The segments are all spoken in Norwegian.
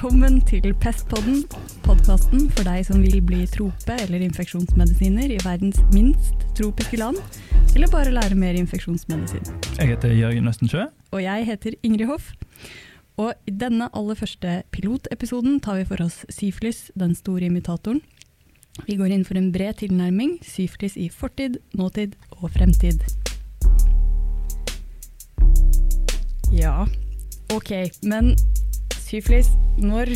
Velkommen til Pestpodden, podkasten for deg som vil bli trope- eller infeksjonsmedisiner i verdens minst tropiske land, eller bare lære mer infeksjonsmedisin. Jeg heter Jørgen Østensjø. Og jeg heter Ingrid Hoff. Og i denne aller første pilotepisoden tar vi for oss syflis, den store imitatoren. Vi går inn for en bred tilnærming, syflis i fortid, nåtid og fremtid. Ja, ok, men syflis, når,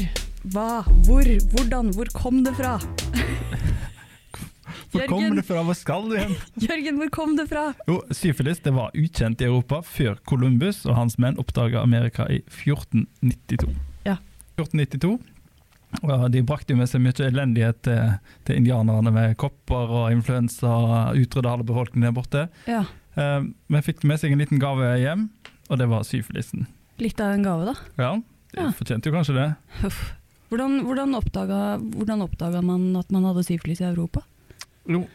hva, hvor, hvordan, hvor kom det fra? Hvor kom det fra? Hvor skal du igjen? Jørgen, hvor kom det fra? Jo, Syfilis det var ukjent i Europa før Columbus og hans menn oppdaga Amerika i 1492. Ja. 1492. Og de brakte jo med seg mye elendighet til, til indianerne med kopper og influensa og utrydda halve befolkningen der borte. Ja, Eh, men fikk med seg en liten gave hjem, og det var syfilisen. litt av en gave da. Ja, de Ja. fortjente jo kanskje det. Uff. Hvordan, hvordan, oppdaga, hvordan oppdaga man at man hadde syfilis i Europa? Jo,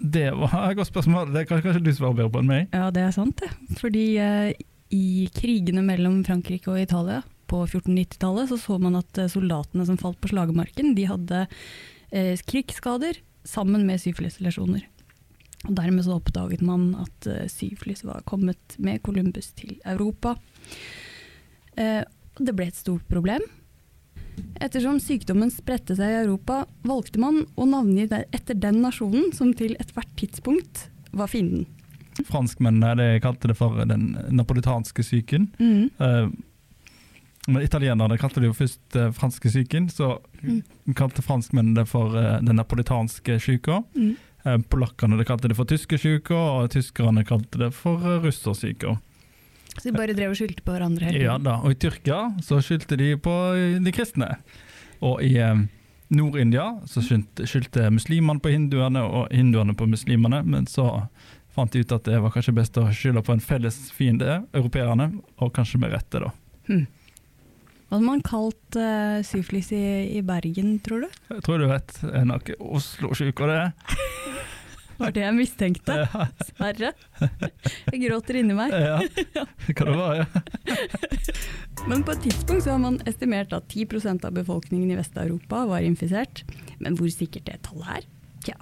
det var et godt spørsmål. Det kan kanskje du svare bedre på enn meg. Ja, det er sant det. Fordi eh, i krigene mellom Frankrike og Italia på 1490-tallet så så man at eh, soldatene som falt på slagmarken, de hadde eh, krigsskader sammen med syfilislesjoner. Og dermed så oppdaget man at eh, syfilis var kommet med Columbus til Europa. Eh, det ble et stort problem. Ettersom sykdommen spredte seg i Europa, valgte man å navngi etter den nasjonen som til ethvert tidspunkt var fienden. Franskmennene de kalte det for den napolitanske syken. Mm. Uh, men italienerne kalte det jo først uh, franske syken, så Mm. kalte franskmennene det for uh, den napolitanske syka. Mm. Polakkene de kalte det for tyske syka, og tyskerne kalte det for russersyka. Så de bare drev og skyldte på hverandre hele Ja da, og i Tyrkia så skyldte de på eh, de kristne. Og i eh, Nord-India så skyldte, skyldte muslimene på hinduene og hinduene på muslimene, men så fant de ut at det var kanskje best å skylde på en felles fiende, europeerne, og kanskje med rette, da. Hmm. Hva hadde man kalt uh, syflis i, i Bergen, tror du? Jeg tror du vet, er nok Oslo-sjuka det. Var det jeg mistenkte. Dessverre. Jeg gråter inni meg. ja. kan det være. ja. Men på et tidspunkt så har man estimert at 10% av befolkningen i Vest-Europa var infisert. Men hvor sikkert det tallet er? Tja,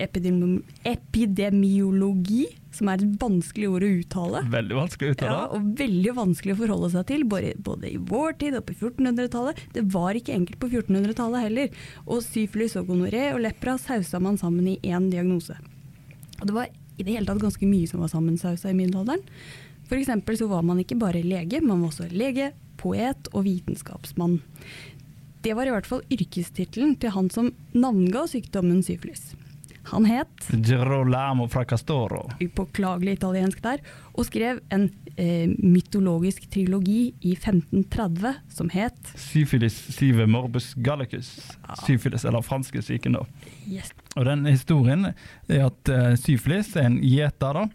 epidemi epidemiologi, som er et vanskelig ord å uttale. Veldig vanskelig å uttale. Ja, og veldig vanskelig å forholde seg til, både, både i vår tid og på 1400-tallet. Det var ikke enkelt på 1400-tallet heller. Og syfilis og gonoré og lepra sausa man sammen i én diagnose. Og det var i det hele tatt ganske mye som var sammensausa i middelalderen. Eksempel så var man ikke bare lege, man var også lege, poet og vitenskapsmann. Det var i hvert fall yrkestittelen til han som navnga sykdommen syfilis. Han het Girolamo fra Castoro. upåklagelig italiensk der, og skrev en eh, mytologisk trilogi i 1530 som het Syfilis sive morbus gallicus. Ja. Syfilis, eller franske syken, da. yes. Og den historien er at uh, syfilis er en gjeter, da.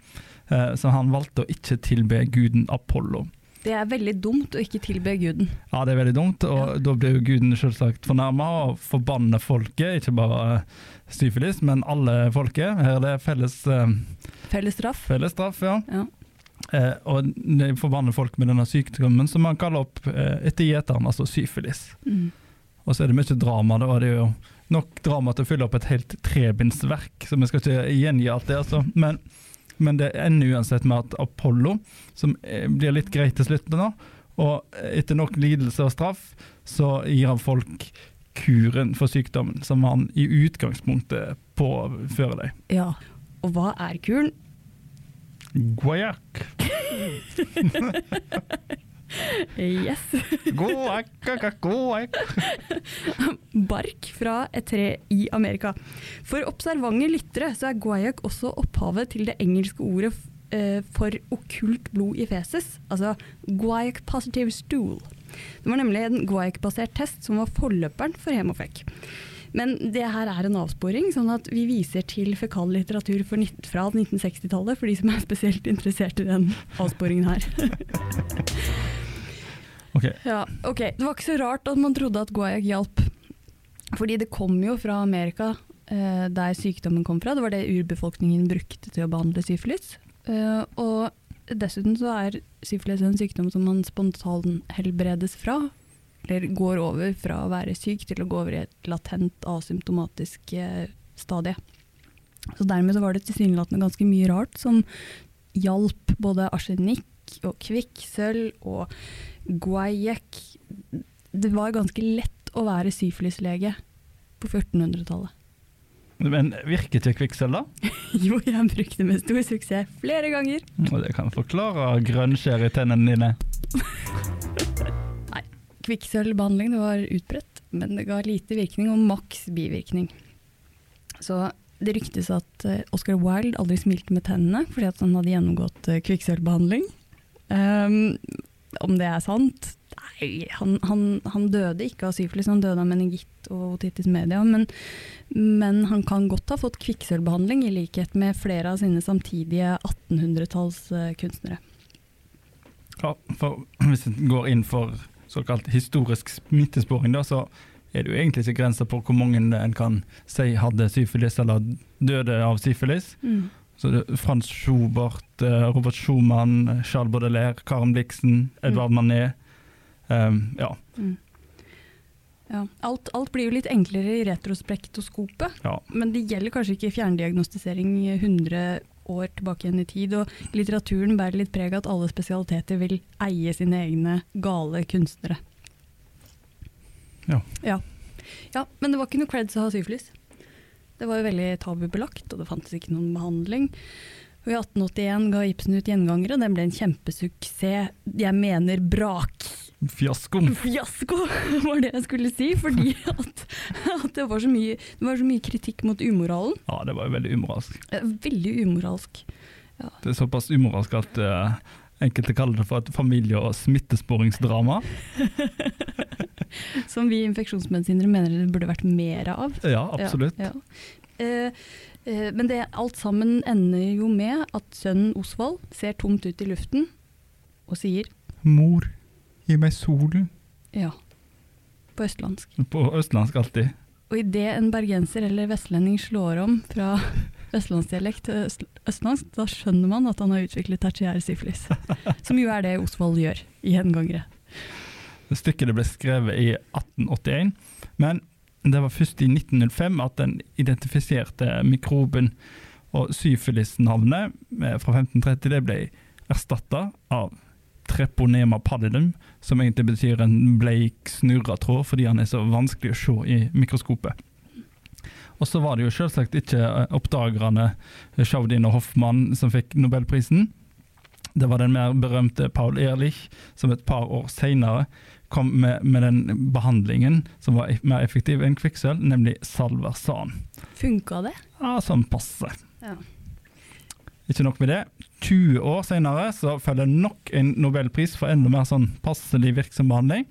eh, så han valgte å ikke tilbe guden Apollo. Det er veldig dumt å ikke tilbe guden. Ja, det er veldig dumt, og Ja. da blir jo guden selvsagt fornærma og forbanner folket, ikke bare eh, syfilis, men alle folket. Her er det felles, eh, Felles straff. felles straff, ja. Ja. Eh, og de forbanner folk med denne sykdommen som man kaller opp eh, etter gjeteren, altså syfilis. Mm. Og så er det mye drama, da. Det er jo nok drama til å fylle opp et helt trebindsverk, så vi skal ikke gjengi alt det. altså. Men, men det ender uansett med at Apollo, som eh, blir litt greit til slutt nå, og etter nok lidelse og straff, så gir han folk kuren for sykdommen, som han i utgangspunktet påfører deg. ja. Og hva er kuren? Guayac. Yes. Bark fra et tre i Amerika. For observante lyttere så er guayak også opphavet til det engelske ordet eh, for okkult blod i feses, altså guayak positive stool. Det var nemlig en guayak-basert test som var forløperen for hemofek. Men det her er en avsporing, sånn at vi viser til fekal litteratur fra 1960-tallet, for de som er spesielt interessert i den avsporingen her. Ok, Ja, ok. Det var ikke så rart at man trodde at guaiac hjalp. Fordi det kom jo fra Amerika, eh, der sykdommen kom fra. Det var det urbefolkningen brukte til å behandle syfilis. Eh, og dessuten så er syfilis en sykdom som man spontanhelbredes fra. eller går over fra å være syk til å gå over i et latent asymptomatisk eh, stadie. Så dermed så var det tilsynelatende ganske mye rart som hjalp både arsenikk og kvikksølv og guajek. Det var ganske lett å være syfilislege på 1400-tallet. Men virket ikke kvikksølv, da? Jo, jeg brukte med stor suksess flere ganger. Og det kan forklare grønnskjær i tennene dine. Kvikksølvbehandling det var utbredt, men det ga lite virkning og maks bivirkning. Så det ryktes at eh, Oscar Wilde aldri smilte med tennene fordi han hadde gjennomgått eh, kvikksølvbehandling. Um, om det er sant? Nei, han, han, han døde ikke av syfilis, han døde av meningitt og otitis media. Men, men han kan godt ha fått kvikksølvbehandling, i likhet med flere av sine samtidige 1800-tallskunstnere. Ja, for hvis en går inn for såkalt historisk smittesporing, da, så er det jo egentlig ikke grenser på hvor mange en kan si hadde syfilis eller døde av syfilis. Mm. Så det, Frans Schubert, eh, Robert Schumann, Charles Baudelaire, Karen Blixen, Edvard Manet. Um, ja. Mm. Ja, alt, alt blir jo litt enklere i retrospektoskopet, ja. men det gjelder kanskje ikke fjerndiagnostisering 100 år tilbake igjen i tid. Og litteraturen bærer litt preg av at alle spesialiteter vil eie sine egne gale kunstnere. Ja. ja. Ja, Men det var ikke noe creds å ha syfilis. Det var jo veldig tabubelagt, og det fantes ikke noen behandling. Og I 1881 ga Ibsen ut 'Gjengangere', og den ble en kjempesuksess. Jeg mener brak. Fiasko. Fiasko var det jeg skulle si, fordi at, at det, var mye, det, var så mye, kritikk mot umoralen. Ja, det var jo veldig umoralsk. Veldig umoralsk. Ja. Det er såpass umoralsk at uh, enkelte kaller det for et familie- og smittesporingsdrama. Som vi infeksjonsmedisinere mener det burde vært mer av. Ja, absolutt. Ja, ja. Uh, uh, men det, alt sammen ender jo med at sønnen Osvald ser tomt ut i luften og sier Mor, gi meg solen. Ja. På østlandsk. På østlandsk alltid. Og idet en bergenser eller vestlending slår om fra vestlandsdialekt østlandsk, da skjønner man at han har utviklet tertiær syfilis. Som jo er det Osvald gjør i Gjengangere. Stykket ble skrevet i 1881, men det var først i 1905 at den identifiserte mikroben og syfilis-navnet fra 1530 det ble erstatta av treponema pallidum, som egentlig betyr en bleik snurretråd fordi han er så vanskelig å se i mikroskopet. Og så var det jo selvsagt ikke eh, oppdagerne Schaudin og Hoffmann som fikk nobelprisen. Det var den mer berømte Paul Ehrlich som et par år senere kom med, med, den behandlingen som var mer effektiv enn kvikksølv, nemlig salversan. Funka det? Ja, sånn passe. Ja. Ikke nok med det. 20 år senere så følger nok en nobelpris for enda mer sånn passelig virksom behandling.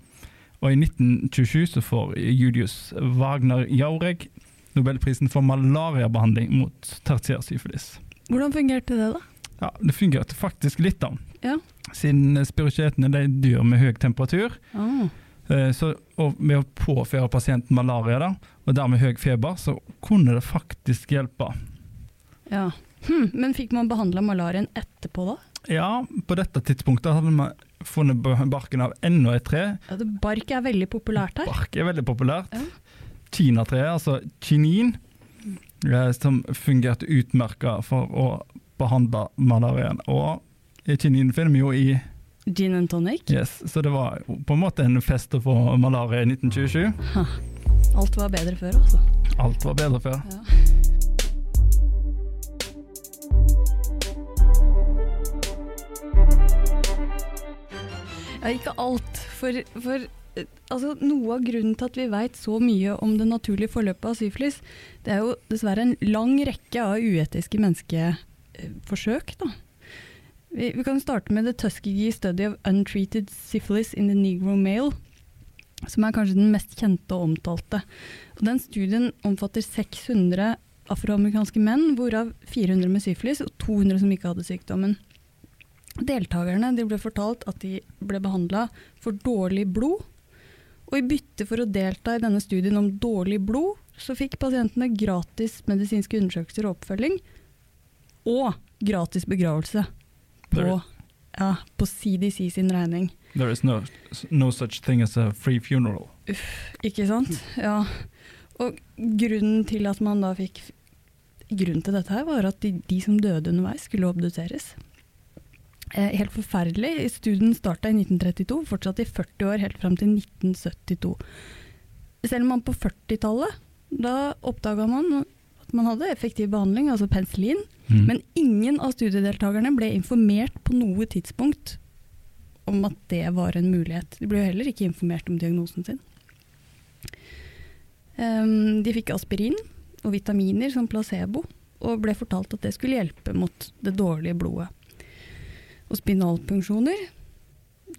Og i 1927 så får Julius Wagner Jaureg nobelprisen for malariabehandling mot tertiærsyfilis. Hvordan fungerte det, da? Ja, Det fungerte faktisk litt, da. Ja. Siden spirokietene er dyr med høy temperatur. Oh. Så, med å påføre pasienten malaria, da, og dermed høy feber, så kunne det faktisk hjelpe. Ja. Hm, men fikk man behandla malarien etterpå, da? Ja, på dette tidspunktet hadde man funnet barken av enda et tre. Ja, bark er veldig populært her. Bark er veldig populært. Ja. Kinatreet, altså kinin, som fungerte utmerka for å behandle malarien. Og kinin finner vi jo i Gin and tonic? Yes, Så det var på en måte en fest få malaria i 1927. Ha. Alt var bedre før, altså. Alt var bedre før. Ja. Ja, ikke alt. For, for eh, altså, noe av grunnen til at vi veit så mye om det naturlige forløpet av syfilis, det er jo dessverre en lang rekke av uetiske menneskeforsøk. Da. Vi, vi kan starte med The Tuskegee Study of Untreated Syphilis in the Negro Male, som er kanskje den mest kjente og omtalte. Og den studien omfatter 600 afroamerikanske menn, hvorav 400 med syfilis og 200 som ikke hadde sykdommen. Deltakerne de ble fortalt at de ble behandla for dårlig blod. Og i bytte for å delta i denne studien om dårlig blod, så fikk pasientene gratis medisinske undersøkelser og oppfølging, og gratis begravelse på ja, på CDC sin regning. There is no, no such thing as a free funeral. Ikke sant? Ja. Og grunnen til at man da fikk Grunnen til dette her var at de, de som døde underveis, skulle obduseres. Eh, helt forferdelig. Studien starta i 1932, fortsatte i 40 år, helt fram til 1972. Selv om man på 40-tallet, da oppdaga man at man hadde effektiv behandling, altså penicillin, Mm. men ingen av studiedeltakerne ble informert på noe tidspunkt om at det var en mulighet. De ble jo heller ikke informert om diagnosen sin. Um, de fikk aspirin og vitaminer som placebo, og ble fortalt at det skulle hjelpe mot det dårlige blodet. Og spinalpunksjoner,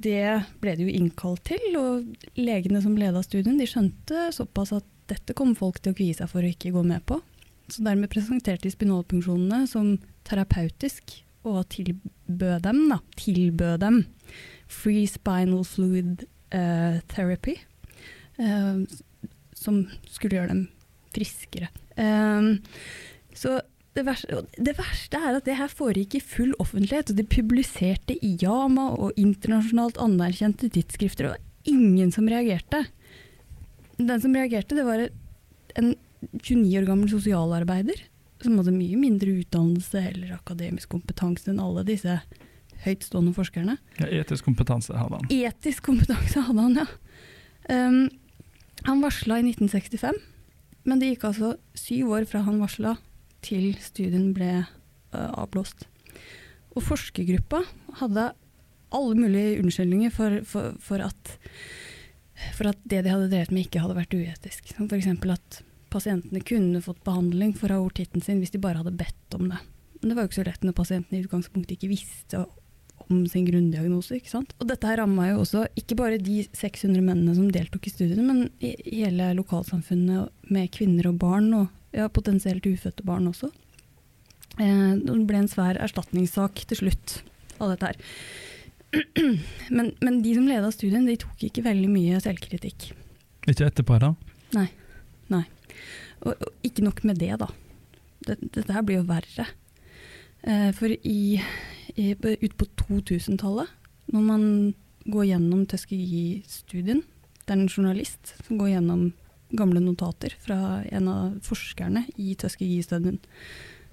det ble det jo innkalt til, og legene som leda studien, de skjønte såpass at dette kom folk til å kvie seg for å ikke gå med på. Så dermed presenterte de spinalpunksjonene som terapeutisk, og tilbød dem, da, tilbød dem free spinal fluid uh, therapy, uh, som skulle gjøre dem friskere. Eh, så det verste, det verste er at det her foregikk i full offentlighet, og det publiserte i Yama og internasjonalt anerkjente tidsskrifter, og det var ingen som reagerte. Den som reagerte, det var en 29 år gammel sosialarbeider som hadde mye mindre utdannelse eller akademisk kompetanse enn alle disse høytstående forskerne. Ja, etisk kompetanse hadde han. Etisk kompetanse hadde han, ja. Um, han varsla i 1965, men det gikk altså syv år fra han varsla til studien ble uh, avblåst. Og forskergruppa hadde alle mulige unnskyldninger for, for, for, at, for at det de hadde drevet med ikke hadde vært uetisk. F.eks. at pasientene kunne fått behandling for aortitten sin hvis de bare hadde bedt om det. Men det var jo ikke så lett når pasientene i utgangspunktet ikke visste om sin grunndiagnose. ikke sant? Og dette her ramma jo også ikke bare de 600 mennene som deltok i studiene, men i hele lokalsamfunnet med kvinner og barn, og ja, potensielt ufødte barn også. Eh, det ble en svær erstatningssak til slutt av dette her. Men, men de som leda studien, de tok ikke veldig mye selvkritikk. Ikke etterpå, da? Og, og ikke nok med det, da. Det, dette her blir jo verre. Eh, for i, i, ut på 2000-tallet, når man går gjennom Tuskegee-studien, det er en journalist som går gjennom gamle notater fra en av forskerne i Tuskegee-studien,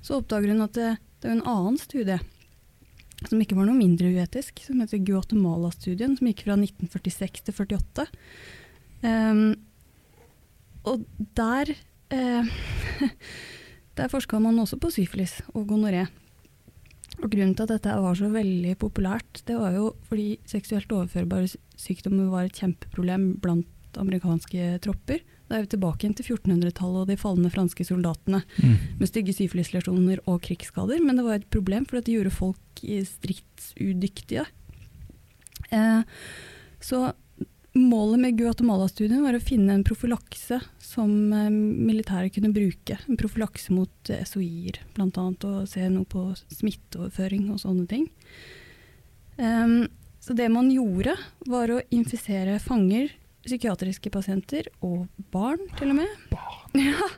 så oppdager hun at det, det er en annen studie som ikke var noe mindre uetisk, som heter Guatemala-studien, som gikk fra 1946 til 48. Um, og der eh, Der forska man også på syfilis og gonoré. Og grunnen til at dette var så veldig populært, det var jo fordi seksuelt overførbare sy- sykdommer var et kjempeproblem blant amerikanske tropper. Da er vi tilbake igjen til 1400-tallet og de falne franske soldatene Mm. med stygge syfilislesioner og krigsskader, men det var et problem for det gjorde folk stridsudyktige. Eh, så målet med Guatemala-studien var å finne en profylakse som eh, militæret kunne bruke. En profylakse mot eh, SOI-er, annet, og se noe på smitteoverføring og sånne ting. Um, så det man gjorde, var å infisere fanger, psykiatriske pasienter og barn, til og med. Barn. Ja,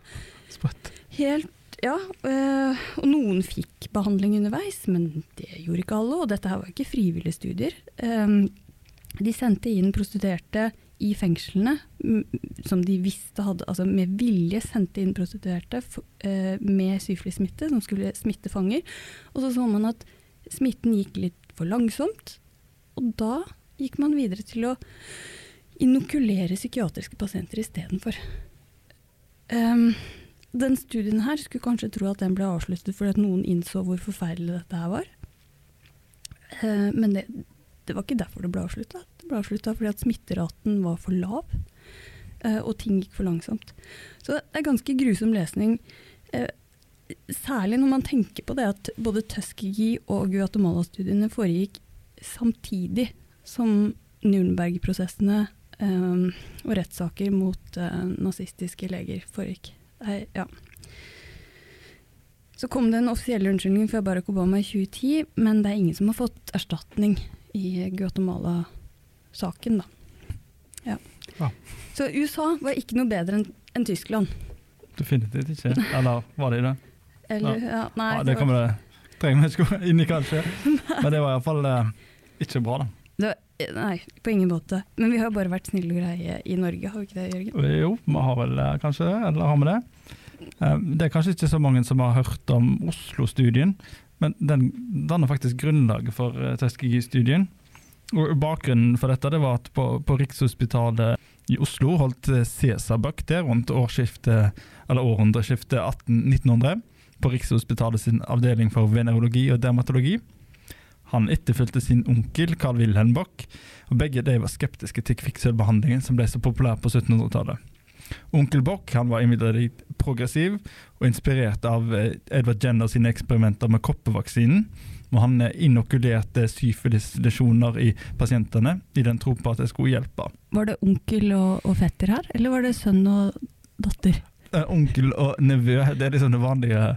Sprøtt. Helt, ja. øh, og noen fikk behandling underveis, men det gjorde ikke alle. Og dette her var ikke frivillige studier. Um, de sendte inn prostituerte i fengslene, som de visste hadde Altså med vilje sendte inn prostituerte øh, med syflissmitte, som skulle smitte fanger. Og så så man at smitten gikk litt for langsomt, og da gikk man videre til å inokulere psykiatriske pasienter istedenfor. Um, den studien her skulle kanskje tro at den ble avsluttet fordi at noen innså hvor forferdelig dette her var. Uh, men det, det var ikke derfor det ble avslutta. Det ble avslutta fordi at smitteraten var for lav, uh, og ting gikk for langsomt. Så det er ganske grusom lesning. Uh, Særlig når man tenker på det at både Tuskegee og Guatemala-studiene foregikk samtidig som Nürnberg-prosessene eh, og rettssaker mot uh, nazistiske leger foregikk. Nei, ja. Så kom det en offisiell unnskyldning fra Barack Obama i 2010, men det er ingen som har fått erstatning i Guatemala-saken, da. Ja. Ja. Så USA var ikke noe bedre enn en Tyskland. Definitivt ikke. Eller var det det? Eller, ja. nei, ja, det kommer det trenger vi ikke gå inn i, kanskje. Men det var iallfall eh, ikke bra, da. Det, nei, på ingen måte. Men vi har bare vært snille og greie i Norge, har vi ikke det, Jørgen? Jo, vi har vel eh, kanskje det, eller har vi det? Eh, Det er kanskje ikke så mange som har hørt om Oslo-studien, men den danner faktisk grunnlaget for eh, Tuskegee-studien. Og Bakgrunnen for dette det var at på, på Rikshospitalet i Oslo holdt eh, Cæsar Buck det rundt århundreskiftet 1800-1900 på Rikshospitalet sin avdeling for venerologi og dermatologi. Han etterfulgte sin onkel Carl Wilhelm Bock, og begge de var skeptiske til kvikksølvbehandlingen som ble så populær på 1700-tallet. Onkel Bock han var imidlertid progressiv og inspirert av Edvard Edward Jenner sine eksperimenter med koppevaksinen. Og han eh, inokulerte syfilis-lesjoner i pasientene i den tro på at det skulle hjelpe. Var det onkel og, og fetter her, eller var det sønn og datter? Eh, onkel og nevø, det er liksom den vanlige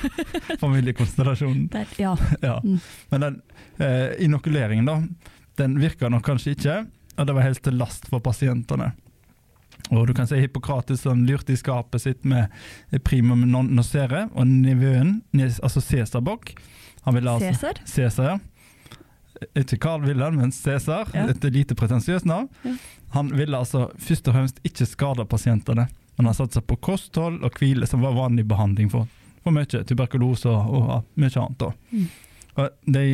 familiekonstellasjonen. Der, ja. Ja. Mm. Men den eh, inokuleringen, da, den virka nok kanskje ikke, og det var helt til last for pasientene. Og du kan si Hippokrates han lurte i skapet sitt med primum non nocere, og nevøen, altså Cæsar Bock han ville altså, Cæsar? Cæsar, ja. Ikke Carl Wilhelm, men Cæsar. Ja. Et lite pretensiøst navn. Ja. Han ville altså først og fremst ikke skade pasientene, men har satsa på kosthold og hvile, som var vanlig behandling for, for mye tuberkulose og, og mye annet. Mm. Og de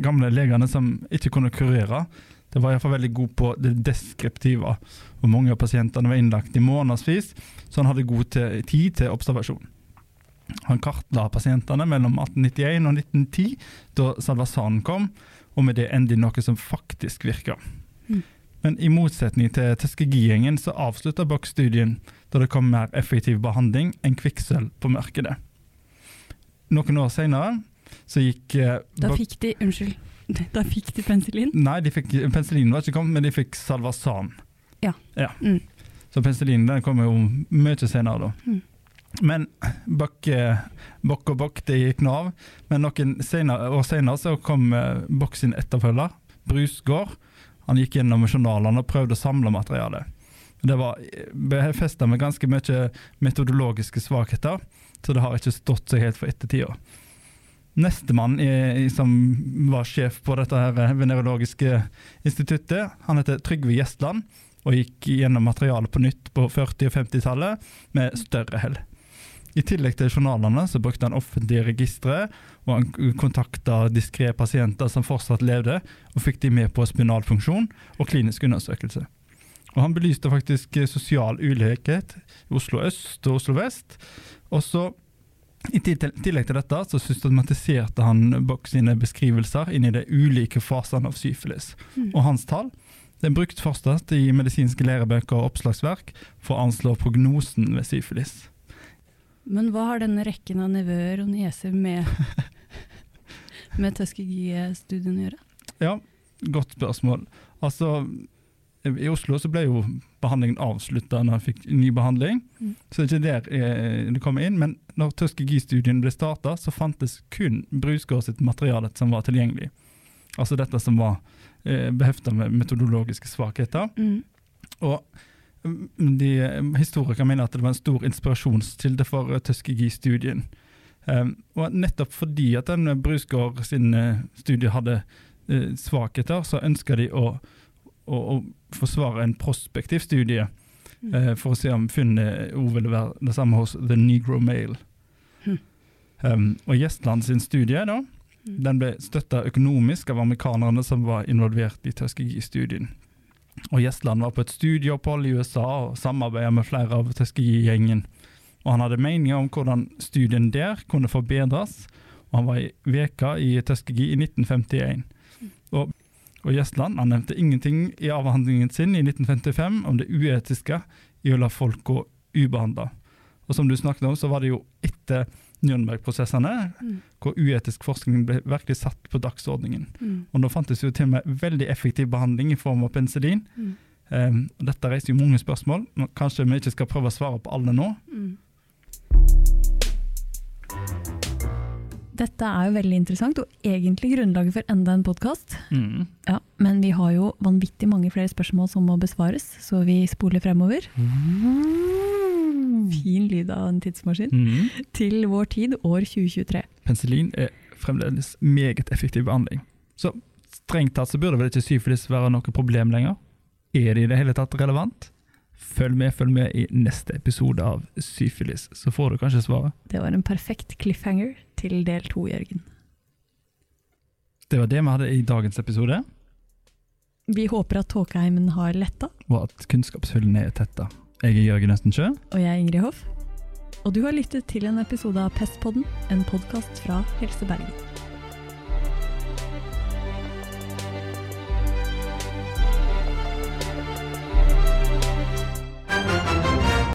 gamle legene som ikke kunne kurere, det var iallfall veldig god på det deskriptive. Og mange av pasientene var innlagt i månedsvis, så han hadde god tid til observasjon. Han kartla pasientene mellom 1891 og 1910, da Salvasan kom, og med det endelig noe som faktisk virka. Men i motsetning til Tuskegee-gjengen så avslutta Bock studien da det kom mer effektiv behandling enn kvikksølv på markedet. Noen år senere så gikk eh, Da fikk de Unnskyld. Da fikk de penicillin? Nei, de fikk, penicillin var ikke kommet, men de fikk salvasan. Ja. Mm. Så penicillin den kom jo mye senere, da. Mm. Men Bock, bok og Bock det gikk nå av. Men noen senere, år senere så kom eh, sin etterfølger, Brusgård. Han gikk gjennom journalene og prøvde å samle materialet. Det var befesta med ganske mye metodologiske svakheter, så det har ikke stått seg helt for ettertida. Nestemann som var sjef på dette her venerologiske instituttet, han heter Trygve Gjestland, og gikk gjennom materialet på nytt på 40- og 50-tallet med større hell. I tillegg til journalene så brukte han offentlige registre, og han kontakta diskré pasienter som fortsatt levde, og fikk de med på spinalfunksjon og klinisk undersøkelse. Og han belyste faktisk eh, sosial ulikhet i Oslo øst og Oslo vest. Og så i tillegg til dette så systematiserte han Bock sine beskrivelser inn i de ulike fasene av syfilis. Mm. Og hans tall det er brukt fortsatt i medisinske lærebøker og oppslagsverk for å anslå prognosen ved syfilis. Men hva har denne rekken av nevøer og nieser med, med Tuskegee-studien å gjøre? Ja, godt spørsmål. Altså, i Oslo så ble jo behandlingen avslutta når han fikk ny behandling, Mm. så det er ikke der eh, det kommer inn. Men når Tuskegee-studien ble starta, så fantes kun Brusgaard sitt materiale som var tilgjengelig. Altså dette som var eh, behefta med metodologiske svakheter. Mm. Og de eh, historikere mener at det var en stor inspirasjonskilde for eh, Tuskegee-studien. Um, og nettopp fordi at den Brusgaard sin eh, studie hadde uh, svakheter, så ønska de å, å, å forsvare en prospektiv studie Mm. eh, for å se om funnet også ville være det samme hos The Negro Male. Hm. Um, og Gjestland sin studie da, Mm. den ble støtta økonomisk av amerikanerne som var involvert i Tuskegee-studien. Og Gjestland var på et studieopphold i USA og samarbeida med flere av Tuskegee-gjengen. Og han hadde meninger om hvordan studien der kunne forbedres, og han var i veka i Tuskegee i 1951. Og, og Gjestland han nevnte ingenting i avhandlingen sin i 1955 om det uetiske i å la folk gå ubehandla. Og som du snakket om, så var det jo etter Nürnberg-prosessene Mm. hvor uetisk forskning ble virkelig satt på dagsordningen. Mm. Og nå fantes jo til og med veldig effektiv behandling i form av penicillin. Mm. Um, dette reiser jo mange spørsmål. Men Kanskje vi ikke skal prøve å svare på alle nå. Mm. Dette er jo veldig interessant, og egentlig grunnlaget for enda en podkast. Ja, men vi har jo vanvittig mange flere spørsmål som må besvares, så vi spoler fremover. Fin lyd av en tidsmaskin. Mm. Til vår tid, år 2023. Penicillin er fremdeles meget effektiv behandling. Så strengt tatt så burde vel ikke syfilis være noe problem lenger. Er det i det hele tatt relevant? Følg med, følg med i neste episode av Syfilis, så får du kanskje svaret. Det var en perfekt cliffhanger til del to, Jørgen. Det var det vi hadde i dagens episode, Vi håper at tåkeheimen har letta, og at kunnskapshullene er tetta. Jeg er Jørgen Østensjø. og jeg er Ingrid Hoff. Og du har lyttet til en episode av Pestpodden, en podkast fra Helse Bergen.